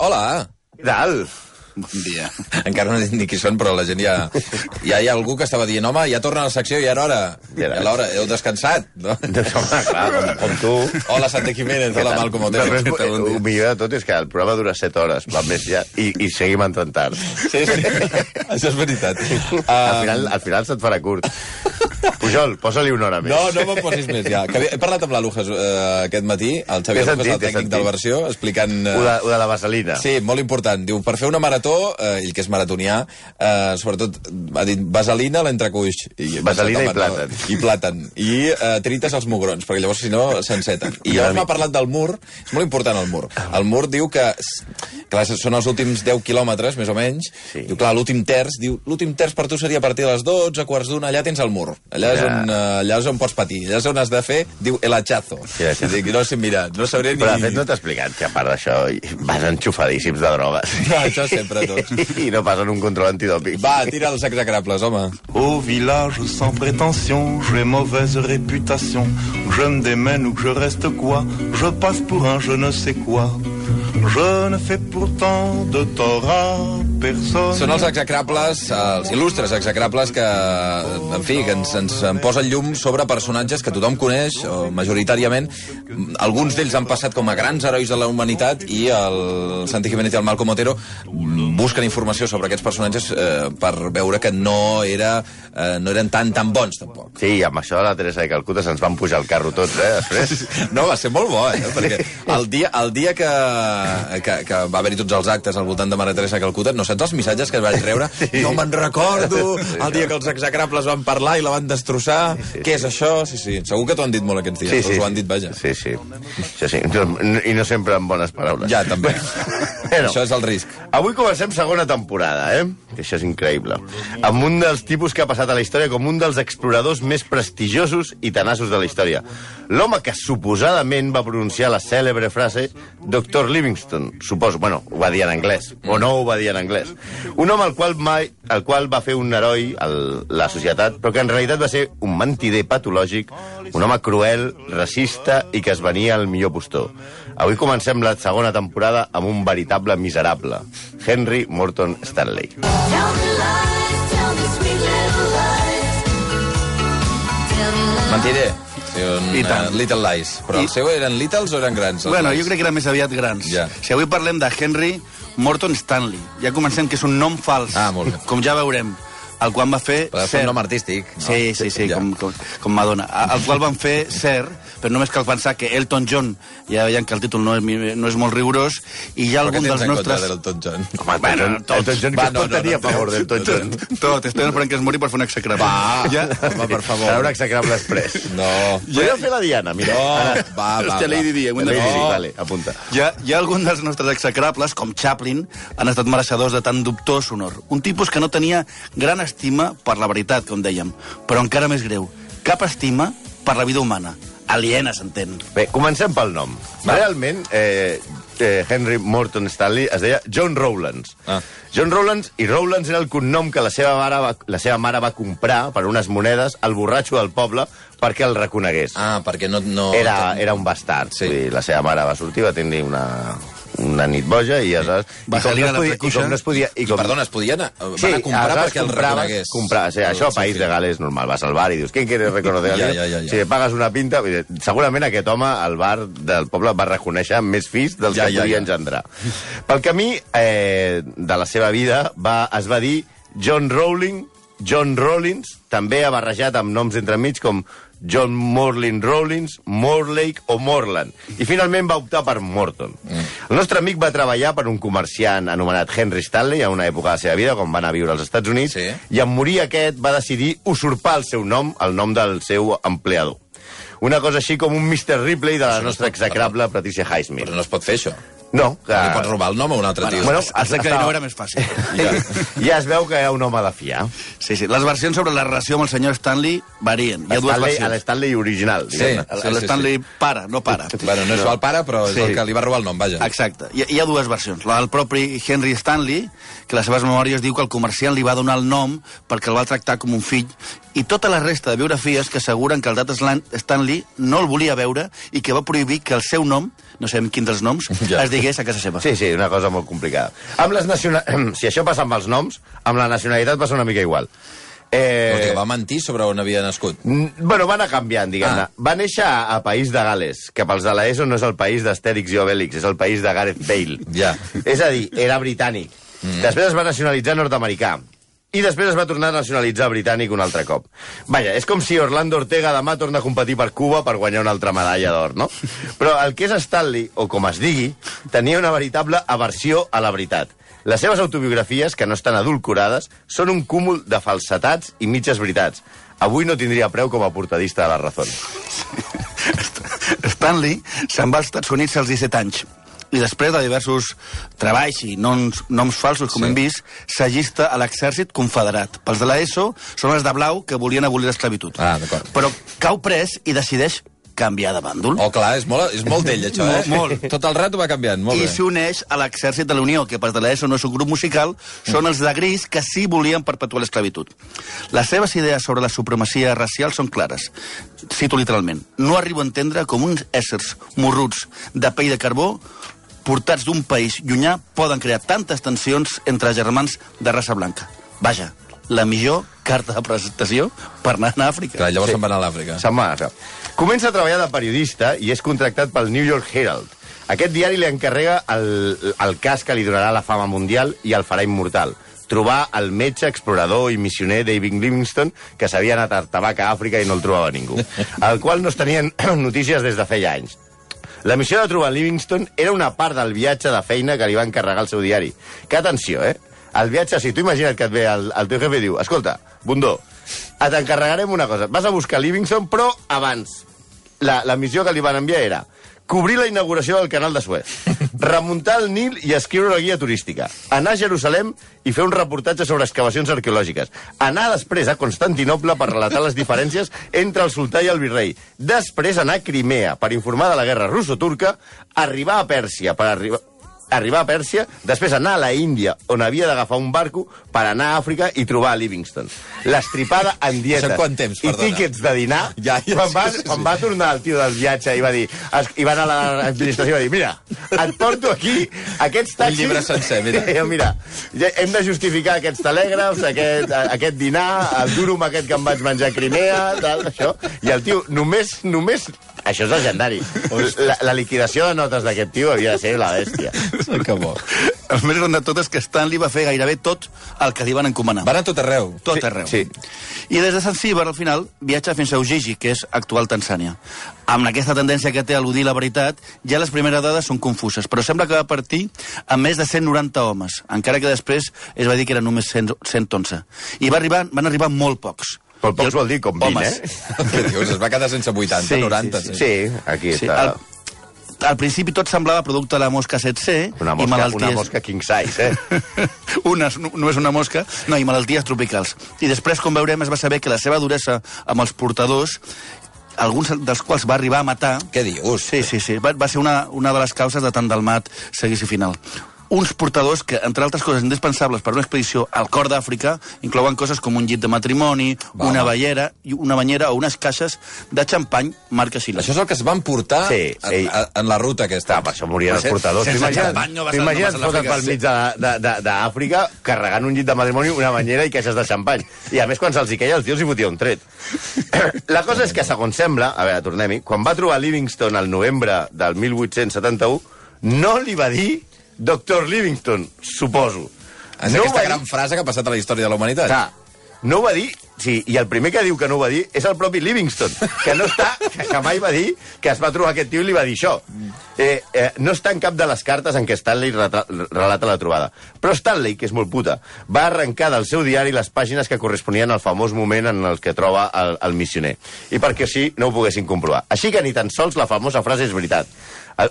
Hola! Què tal? Bon dia. Encara no dit ni qui són, però la gent ja... Ja hi ha algú que estava dient, home, ja torna a la secció, ja era hora. Ja era. Ja l'hora, heu descansat, no? Doncs, home, clar, com, com tu. Hola, Santi Jiménez, hola, Malcom Otero. Tal? Bon El dia. millor de tot és que el programa dura 7 hores, va més ja, i, i seguim entrant tard. Sí, sí, això és veritat. Al Uh, final, al final se't farà curt. Pujol, posa-li una hora més. no, no me'n posis més, ja. Que he parlat amb la Lujas uh, aquest matí, el Xavier Lujas, el tècnic del versió, explicant... Uh, Ho de, ho de la vaselina. Sí, molt important. Diu, per fer una marató, eh, ell que és maratonià, eh, sobretot ha dit vaselina a l'entrecuix. I, Vaselina i plàtan. I plàtan. I eh, trites als mugrons, perquè llavors, si no, s'enceten. I llavors m'ha parlat del mur. És molt important, el mur. El mur diu que... Clar, són els últims 10 quilòmetres, més o menys. Sí. Diu, clar, l'últim terç, diu, l'últim terç per tu seria a partir de les 12, quarts d'una, allà tens el mur. Allà és, on, eh, allà és on pots patir. Allà és on has de fer, diu, el hachazo. Sí, sí. Dic, no sé, mira, no sabré ni... Però de fet no t'ha explicat que a part d'això vas enxufadíssims de drogues. No, això sempre tots. I no passen un control antidòpic. Va, tira els execrables, home. Au village sans prétention, j'ai mauvaise réputation. Je me démène ou que je reste quoi Je passe pour un je ne sais quoi. Je ne fais pourtant de tort à personne. Són els execrables, els il·lustres execrables que, en fi, que ens, ens en posen llum sobre personatges que tothom coneix, o majoritàriament. Alguns d'ells han passat com a grans herois de la humanitat i el Santi Jiménez i el Malcom Otero busquen informació sobre aquests personatges eh, per veure que no, era, eh, no eren tan tan bons, tampoc. Sí, amb això la Teresa de Calcuta se'ns van pujar al carro tots, eh, després. No, va ser molt bo, eh? Perquè el dia, el dia que, que, que va haver-hi tots els actes al voltant de Mare Teresa de Calcuta, no saps els missatges que es vaig rebre? No me'n recordo, el dia que els execrables van parlar i la van destrossar, què és això? Sí, sí, segur que t'ho han dit molt aquests dies, sí, sí, us ho han dit, vaja. Sí, sí. Sí. No- I no sempre amb bones paraules. Ja, també. Bueno, Això és el risc. Avui comencem segona temporada, eh? Que això és increïble. Amb un dels tipus que ha passat a la història com un dels exploradors més prestigiosos i tenaços de la història. L'home que suposadament va pronunciar la cèlebre frase Dr. Livingstone, suposo, bueno, ho va dir en anglès, o no ho va dir en anglès. Un home al qual mai, al qual va fer un heroi a la societat, però que en realitat va ser un mentider patològic, un home cruel, racista i que es venia al millor postor. Avui comencem la segona temporada amb un veritable miserable, Henry Morton Stanley. Mentiré. Sí, un, I tant. uh, little Lies. Però I- el seu eren littles o eren grans? Bueno, lies? jo crec que era més aviat grans. Ja. Si avui parlem de Henry Morton Stanley, ja comencem que és un nom fals. Ah, molt bé. Com ja veurem. El qual va fer... Però Ser. un nom artístic. No? Sí, sí, sí, Ja. com, com, com Madonna. El qual van fer Ser, però només cal pensar que Elton John, ja veiem que el títol no és, no és molt rigorós, i hi ha Però què algun tens dels en compte nostres... d'Elton John? Home, bueno, tot. Elton John, Va, què es no, a favor d'Elton John? Tot, estem esperant que es mori per fer un execrable. Va, Ja, home, per favor. Serà un execrable express. No. Podríem fer la Diana, mira. No, Ara. va, va, Hòstia, va. Lady Di, hem de Lady fer. Di, No. vale, apunta. Hi ha, hi ha algun dels nostres execrables, com Chaplin, han estat mereixedors de tan dubtós honor. Un tipus que no tenia gran estima per la veritat, com dèiem, però encara més greu, cap estima per la vida humana. Aliena, s'entén. Bé, comencem pel nom. Va. Realment, eh, eh, Henry Morton Stanley es deia John Rowlands. Ah. John Rowlands, i Rowlands era el cognom que la seva, mare va, la seva mare va comprar per unes monedes al borratxo del poble perquè el reconegués. Ah, perquè no... no Era, era un bastard. Sí. Vull dir, la seva mare va sortir, va tenir una, una nit boja i aleshores... Va i com no es podia, I com no es podia... I I, com, perdona, es podien anar, van Sí, a comprar perquè el reconegués. Comprar, o sigui, això a Sí, País sí. de Gales normal, vas al bar i dius, ¿quién quiere reconocer? Ja, alguien?" ja, ja, ja. Si pagues una pinta, segurament aquest home al bar del poble va reconèixer més fills dels Ja, que ja, podia ja. engendrar. Pel camí eh, de la seva vida va, es va dir John Rowling, John Rollins, també ha barrejat amb noms entremig com John Morlin Rawlins, Morlake o Morland. I finalment va optar per Morton. Mm. El nostre amic va treballar per un comerciant anomenat Henry Stanley a una època de la seva vida, quan va anar a viure als Estats Units, Sí. i en morir aquest va decidir usurpar el seu nom, el nom del seu empleador. Una cosa així com un Mr. Ripley de la nostra execrable Patricia Highsmith. Però no es pot fer això. No, que... No li pots robar el nom a un altre tio. Bueno, El segle XIX era més fàcil. ja. ja es veu que hi ha un home de fiar. Sí, sí. Les versions sobre la relació amb el senyor Stanley varien. Hi ha dues versions. L'Stanley original, Sí. sí, L'Stanley sí. pare, no pare. Bueno, no és el pare, però és Sí. el que li va robar el nom, vaja. Exacte. Hi, hi ha dues versions. La del propi Henry Stanley, que a les seves memòries diu que el comerciant li va donar el nom perquè el va tractar com un fill i tota la resta de biografies que asseguren que el dat Slan- Stanley no el volia veure i que va prohibir que el seu nom, no sabem quin dels noms, Ja. es digués a casa seva. Sí, sí, una cosa molt complicada. Amb les nacional... si això passa amb els noms, amb la nacionalitat passa una mica igual. Eh, Hòstia, va mentir sobre on havia nascut. Bueno, va anar canviant, diguem-ne. Ah. Ah. Va néixer a, a País de Gales, que pels de l'ESO no és el país d'Astèrix i Obélix, és el país de Gareth Bale. Ja. És a dir, era britànic. Mm. Després es va nacionalitzar nord-americà. I després es va tornar a nacionalitzar britànic un altre cop. Vaja, és com si Orlando Ortega demà torna a competir per Cuba per guanyar una altra medalla d'or, no? Però el que és Stanley, o com es digui, tenia una veritable aversió a la veritat. Les seves autobiografies, que no estan adulcorades, són un cúmul de falsetats i mitges veritats. Avui no tindria preu com a portadista de la Razón. Stanley se'n va als Estats Units als 17 anys i després de diversos treballs i noms, noms falsos, com Sí. hem vist, s'allista a l'exèrcit confederat. Pels de l'ESO són els de blau que volien abolir l'esclavitud. Ah, d'acord. Però cau pres i decideix canviar de bàndol. Oh, clar, és molt, és molt d'ell, això, eh? Molt, molt. Tot el rato va canviant, molt I bé. s'uneix a l'exèrcit de la Unió, que pels de l'ESO no és un grup musical, són els de gris que sí volien perpetuar l'esclavitud. Les seves idees sobre la supremacia racial són clares. Cito literalment. No arribo a entendre com uns éssers morruts de pell de carbó portats d'un país llunyà poden crear tantes tensions entre germans de raça blanca. Vaja, la millor carta de presentació per anar a Àfrica. Clar, llavors Sí. se'n va anar a l'Àfrica. Se'n va anar. Comença a treballar de periodista i és contractat pel New York Herald. Aquest diari li encarrega el, el cas que li donarà la fama mundial i el farà immortal. Trobar el metge, explorador i missioner David Livingstone, que s'havia anat a tabac a Àfrica i no el trobava ningú. El qual no es tenien notícies des de feia anys. La missió de trobar Livingstone era una part del viatge de feina que li va encarregar el seu diari. Que atenció, eh? El viatge, si tu imagina't que et ve el, el teu jefe i diu escolta, Bundó, et encarregarem una cosa. Vas a buscar Livingstone, però abans. La, la missió que li van enviar era cobrir la inauguració del canal de Suez, remuntar el Nil i escriure la guia turística, anar a Jerusalem i fer un reportatge sobre excavacions arqueològiques, anar després a Constantinople per relatar les diferències entre el sultà i el virrei, després anar a Crimea per informar de la guerra russo-turca, arribar a Pèrsia per arribar arribar a Pèrsia, després anar a la Índia, on havia d'agafar un barco per anar a Àfrica i trobar a Livingston. L'estripada en dietes Això quant temps, i perdona? tíquets de dinar. Ja, ja, quan, va, sí, sí, quan va tornar el tio del viatge i va dir, es, i va anar a l'administració i va dir, mira, et porto aquí aquests taxis... llibre sencer, mira. I, mira, ja hem de justificar aquests telègrafs, aquest, aquest dinar, el durum aquest que em vaig menjar a Crimea, tal, això. I el tio només, només... Això és legendari. La, la liquidació de notes d'aquest tio havia de ser la bèstia. Que bo. El més gran de tot és que Stanley va fer gairebé tot el que li van encomanar. Van a tot arreu. Tot Sí, arreu. sí. I des de Zanzíbar, al final, viatja fins a Ujiji, que és actual Tanzània. Amb aquesta tendència que té a eludir la veritat, ja les primeres dades són confuses, però sembla que va partir amb més de 190 homes, encara que després es va dir que eren només 100, 111. I va arribar, van arribar molt pocs. Però pocs I el- vol dir com 20, Homes. eh? Què dius? Es va quedar sense 80, 90. sí, sí. sí, aquí Sí, està. al, al principi tot semblava producte de la mosca 7C Una i mosca, malalties... una mosca king size, eh? una, no- només una mosca, no, i malalties tropicals. I després, com veurem, es va saber que la seva duresa amb els portadors alguns dels quals va arribar a matar... Què dius? Sí, sí, sí. Va, va ser una, una de les causes de tant del mat seguici final. Uns portadors que, entre altres coses indispensables per una expedició al cor d'Àfrica, inclouen coses com un llit de matrimoni, Va, una i una banyera o unes caixes de xampany marca Xile. Això és el que es van portar Sí, a, sí. a, en la ruta aquesta. Està, per això morien els portadors. sense xampany no vas a- t'imagines no a l'Àfrica. pel mig d'Àfrica carregant un llit de matrimoni, una banyera i caixes de xampany. I a més, quan se'ls hi queia, els tios hi fotia un tret. La cosa és que, segons sembla, a veure, tornem-hi, quan va trobar Livingstone al novembre del 1871, no li va dir Dr. Livingstone, suposo. És no aquesta gran dir- frase que ha passat a la història de la humanitat. Clar, no ho va dir, sí, i el primer que diu que no ho va dir és el propi Livingstone, que no està, que, que mai va dir que es va trobar aquest tio i li va dir això. Eh, eh, no està en cap de les cartes en què Stanley relata la trobada. Però Stanley, que és molt puta, va arrencar del seu diari les pàgines que corresponien al famós moment en el que troba el, el missioner. I perquè així no ho poguessin comprovar. Així que ni tan sols la famosa frase és veritat.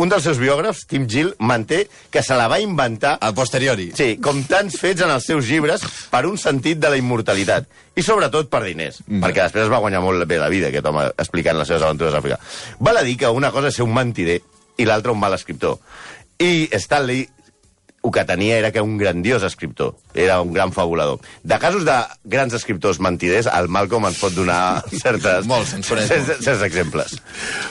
Un dels seus biògrafs, Tim Gill, manté que se la va inventar A posteriori. Sí, com tants fets en els seus llibres per un sentit de la immortalitat. I sobretot per diners, mm. perquè després es va guanyar molt bé la vida, aquest home, explicant les seves aventures a Àfrica. Val a dir que una cosa és ser un mentider i l'altra un mal escriptor. I Stanley el que tenia era que un grandiós escriptor, era un gran fabulador. De casos de grans escriptors mentiders, el Malcolm ens pot donar certes, Molts, ens certs, certs exemples.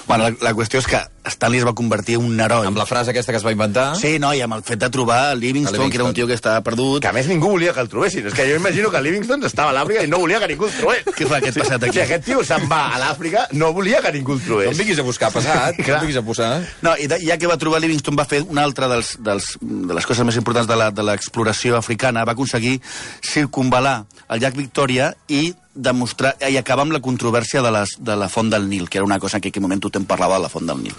Bueno, la, la qüestió és que Stanley es va convertir en un heroi. Amb la frase aquesta que es va inventar... Sí, no, i amb el fet de trobar Livingston, Livingston. que era un tio que estava perdut. Que a més ningú volia que el trobessin. És que jo imagino que Livingston estava a l'Àfrica i no volia que ningú el trobés. Què fa aquest passat aquí? Si aquest tio se'n va a l'Àfrica, no volia que ningú el No trobés. em vinguis a buscar passat, no em vinguis a posar... No, i de, ja que va trobar Livingston va fer una altra dels, dels, de les coses més importants de la- de l'exploració africana, va aconseguir circunvalar el llac Victòria i demostrar i acabar amb la controvèrsia de, les, de la font del Nil, que era una cosa que en aquell moment tothom parlava de la font del Nil.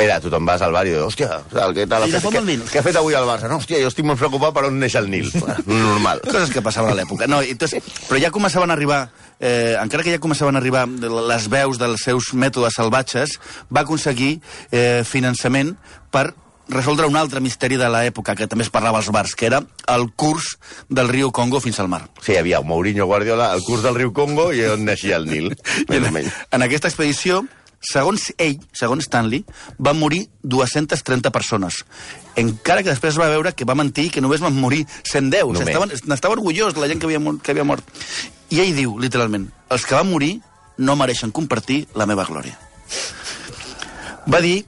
Era, tothom vas al bar i dius, hòstia, el que tal, la què, font del Nil? què ha fet avui al Barça? No, hòstia, jo estic molt preocupat per on neix el Nil. Normal. Coses que passaven a l'època. No, entonces, però ja començaven a arribar, eh, encara que ja començaven a arribar les veus dels seus mètodes salvatges, va aconseguir eh, finançament per resoldre un altre misteri de l'època que també es parlava als bars, que era el curs del riu Congo fins al mar. Sí, hi havia Mourinho Guardiola, el curs del riu Congo i on neixia el Nil. En, en aquesta expedició, segons ell, segons Stanley, van morir 230 persones. Encara que després va veure que va mentir que només van morir 110. O sigui, estaven- N'estava orgullós la gent que havia, que havia mort. I ell diu, literalment, els que van morir no mereixen compartir la meva glòria. Va dir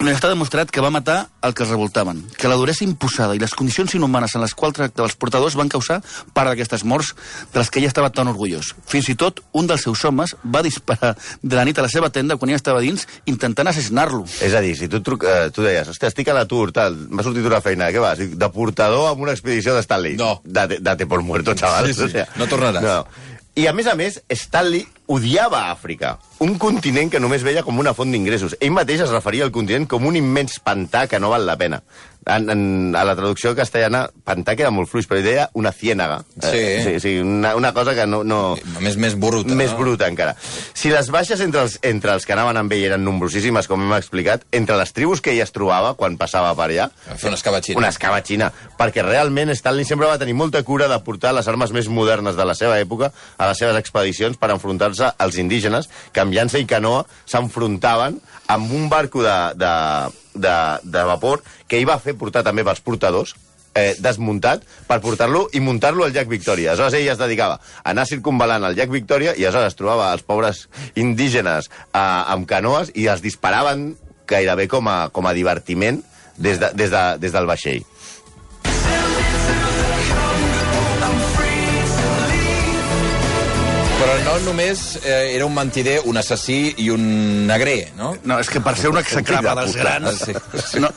no està demostrat que va matar el que els revoltaven, que la duresa imposada i les condicions inhumanes en les quals tractava els portadors van causar part d'aquestes morts de les que ell estava tan orgullós. Fins i tot, un dels seus homes va disparar de la nit a la seva tenda quan ell estava dins intentant assassinar-lo. És a dir, si tu, truc, eh, tu deies, hòstia, estic a l'atur, tal, m'ha sortit una feina, què vas? De portador amb una expedició de Stanley. No. Date, date por muerto, chaval. Sí, sí, no tornaràs. No. I a més a més, Stanley odiava Àfrica, un continent que només veia com una font d'ingressos. Ell mateix es referia al continent com un immens pantà que no val la pena. En, en, a la traducció castellana, pantà queda molt fluix, però deia una ciénaga. Sí. Eh, sí, sí una, una cosa que no... no A més, més bruta. més no? bruta encara. Si les baixes entre els, entre els que anaven amb ell eren nombrosíssimes, com hem explicat, entre les tribus que ell es trobava quan passava per allà, fer una escabatxina. una escabatxina, perquè realment Stanley sempre va tenir molta cura de portar les armes més modernes de la seva època a les seves expedicions per enfrontar-se als indígenes que amb llança i canoa s'enfrontaven amb un barco de, de, de, de vapor que ell va fer portar també pels portadors, eh, desmuntat per portar-lo i muntar-lo al llac Victòria. Aleshores ell es dedicava a anar circunvalant el llac Victòria i aleshores trobava els pobres indígenes eh, amb canoes i els disparaven gairebé com a, com a divertiment des, de, des, de, des del vaixell. Però no només eh, era un mentider, un assassí i un negrer, no? No, és que per ser un execrable dels grans... Sí, sí. No,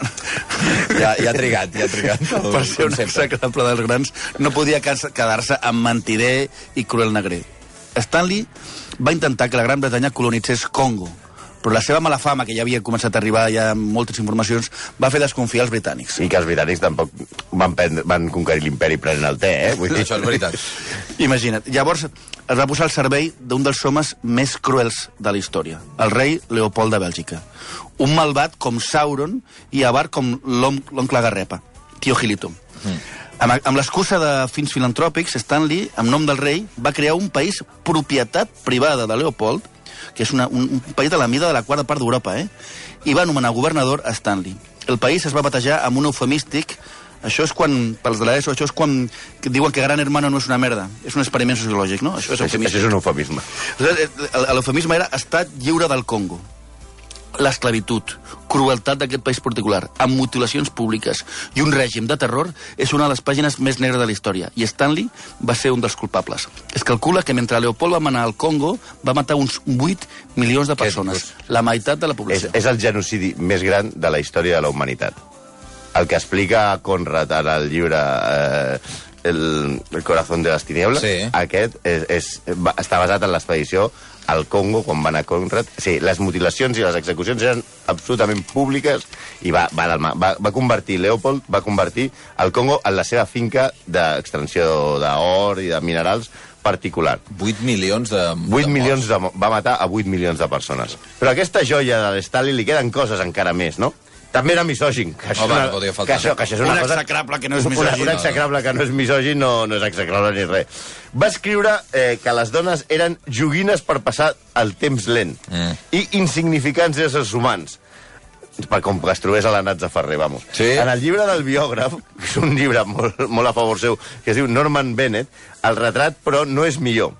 Ja, ja ha trigat, ja ha trigat. el per ser un execrable dels grans no podia quedar-se amb mentider i cruel negrer. Stanley va intentar que la Gran Bretanya colonitzés Congo, però la seva mala fama, que ja havia començat a arribar ja amb moltes informacions, va fer desconfiar els britànics. I que els britànics tampoc van, prendre, van conquerir l'imperi prenent el te, eh? Vull dir... Això és veritat. Imagina't. Llavors es va posar al servei d'un dels homes més cruels de la història, el rei Leopold de Bèlgica. Un malvat com Sauron i avar com l'oncle Garrepa, tio Gilito. Mm. Amb, amb l'excusa de fins filantròpics, Stanley, en nom del rei, va crear un país propietat privada de Leopold, que és una, un, un país de la mida de la quarta part d'Europa, eh? i va anomenar governador a Stanley. El país es va batejar amb un eufemístic això és quan, pels de l'ESO, això és quan diuen que Gran Hermano no és una merda. És un experiment sociològic, no? Això és Això, això eufemístic. és un eufemisme. L'eufemisme era estat lliure del Congo. L'esclavitud, crueltat d'aquest país particular, amb mutilacions públiques i un règim de terror és una de les pàgines més negres de la història. I Stanley va ser un dels culpables. Es calcula que mentre Leopold va manar al Congo va matar uns 8 milions de persones, la meitat de la És, població. és el genocidi més gran de la història de la humanitat. El que explica Conrad en el llibre eh, el, el corazón de les tinieblas, Sí. aquest és, és, va, està basat en l'expedició al Congo, quan van a Conrad. Sí, les mutilacions i les execucions eren absolutament públiques i va, va, va, va convertir, Leopold va convertir el Congo en la seva finca d'extracció d'or i de minerals particular. 8 milions de... 8 de milions de, va matar a 8 milions de persones. Però aquesta joia de l'Stalin li queden coses encara més, no? També era misògin. Que això, Home, no que això, que això és una Un cosa... execrable que no és Una- misògin. Un execrable que no és misògin no, no és execrable ni res. Va escriure eh, que les dones eren joguines per passar el temps lent Mm. i insignificants éssers humans. per com que es trobés a la Nats de Ferrer, vamos. Sí. En el llibre del biògraf, que és un llibre molt, molt a favor seu, que es diu Norman Bennett, el retrat, però, no és millor.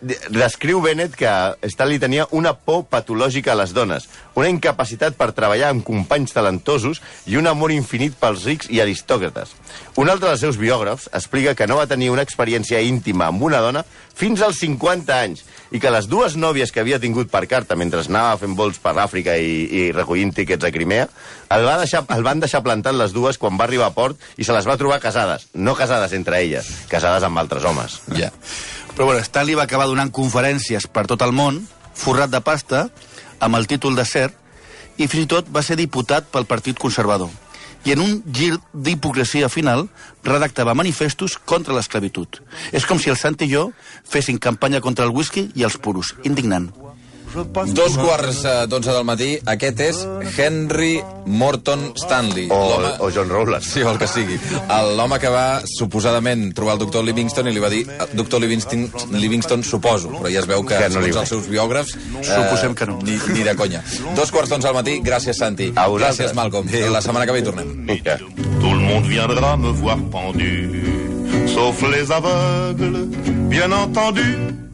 De- Descriu Bennett que Stanley tenia una por patològica a les dones, una incapacitat per treballar amb companys talentosos i un amor infinit pels rics i aristòcrates. Un altre dels seus biògrafs explica que no va tenir una experiència íntima amb una dona fins als 50 anys i que les dues nòvies que havia tingut per carta mentre anava fent vols per Àfrica i, i recollint tiquets a Crimea, el, va deixar, el van deixar plantant les dues quan va arribar a port i se les va trobar casades. No casades entre elles, casades amb altres homes. Ja. Però bueno, Stanley va acabar donant conferències per tot el món, forrat de pasta, amb el títol de ser, i fins i tot va ser diputat pel Partit Conservador. I en un gir d'hipocresia final redactava manifestos contra l'esclavitud. És com si el Sant i jo fessin campanya contra el whisky i els puros. Indignant. Dos quarts eh, d'onze del matí. Aquest és Henry Morton Stanley. O, o John Rowland. Sí, o el que sigui. L'home que va suposadament trobar el doctor Livingston i li va dir doctor Livingston, Livingston suposo, però ja es veu que, Que no segons els seus biògrafs... Suposem que no. Ni, ni de conya. Dos quarts d'onze al matí. Gràcies, Santi. A vosaltres. Gràcies, Malcolm. La setmana que ve hi tornem. Vinga. Tout le monde viendra me voir pendu, sauf les aveugles, bien entendu.